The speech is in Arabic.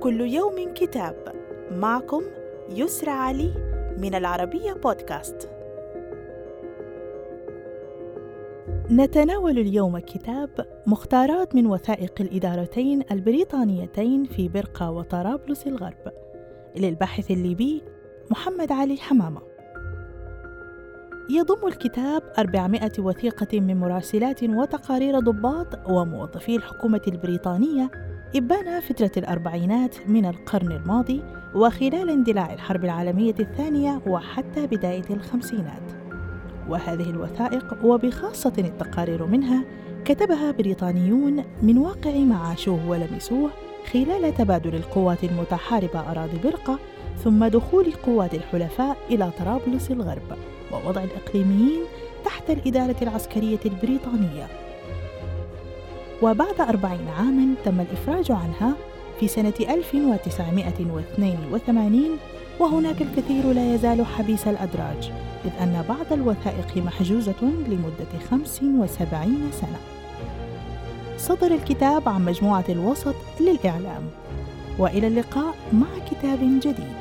كل يوم كتاب معكم يسرى علي من العربية بودكاست. نتناول اليوم كتاب مختارات من وثائق الإدارتين البريطانيتين في برقة وطرابلس الغرب للباحث الليبي محمد علي حمامة. يضم الكتاب 400 وثيقة من مراسلات وتقارير ضباط وموظفي الحكومة البريطانية إبان فترة الأربعينات من القرن الماضي وخلال اندلاع الحرب العالمية الثانية وحتى بداية الخمسينات. وهذه الوثائق وبخاصة التقارير منها كتبها بريطانيون من واقع ما عاشوه ولمسوه خلال تبادل القوات المتحاربة أراضي برقة ثم دخول قوات الحلفاء إلى طرابلس الغرب ووضع الإقليميين تحت الإدارة العسكرية البريطانية. وبعد أربعين عاما تم الإفراج عنها في سنة 1982 وهناك الكثير لا يزال حبيس الأدراج إذ أن بعض الوثائق محجوزة لمدة 75 سنة. صدر الكتاب عن مجموعة الوسط للإعلام وإلى اللقاء مع كتاب جديد.